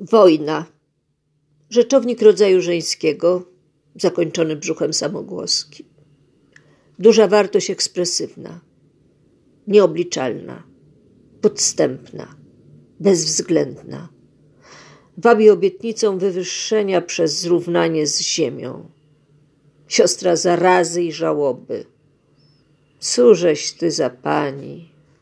Wojna. Rzeczownik rodzaju żeńskiego, zakończony brzuchem samogłoski. Duża wartość ekspresywna, nieobliczalna, podstępna, bezwzględna. Wabi obietnicą wywyższenia przez zrównanie z ziemią. Siostra zarazy i żałoby. Cóżeś ty za pani,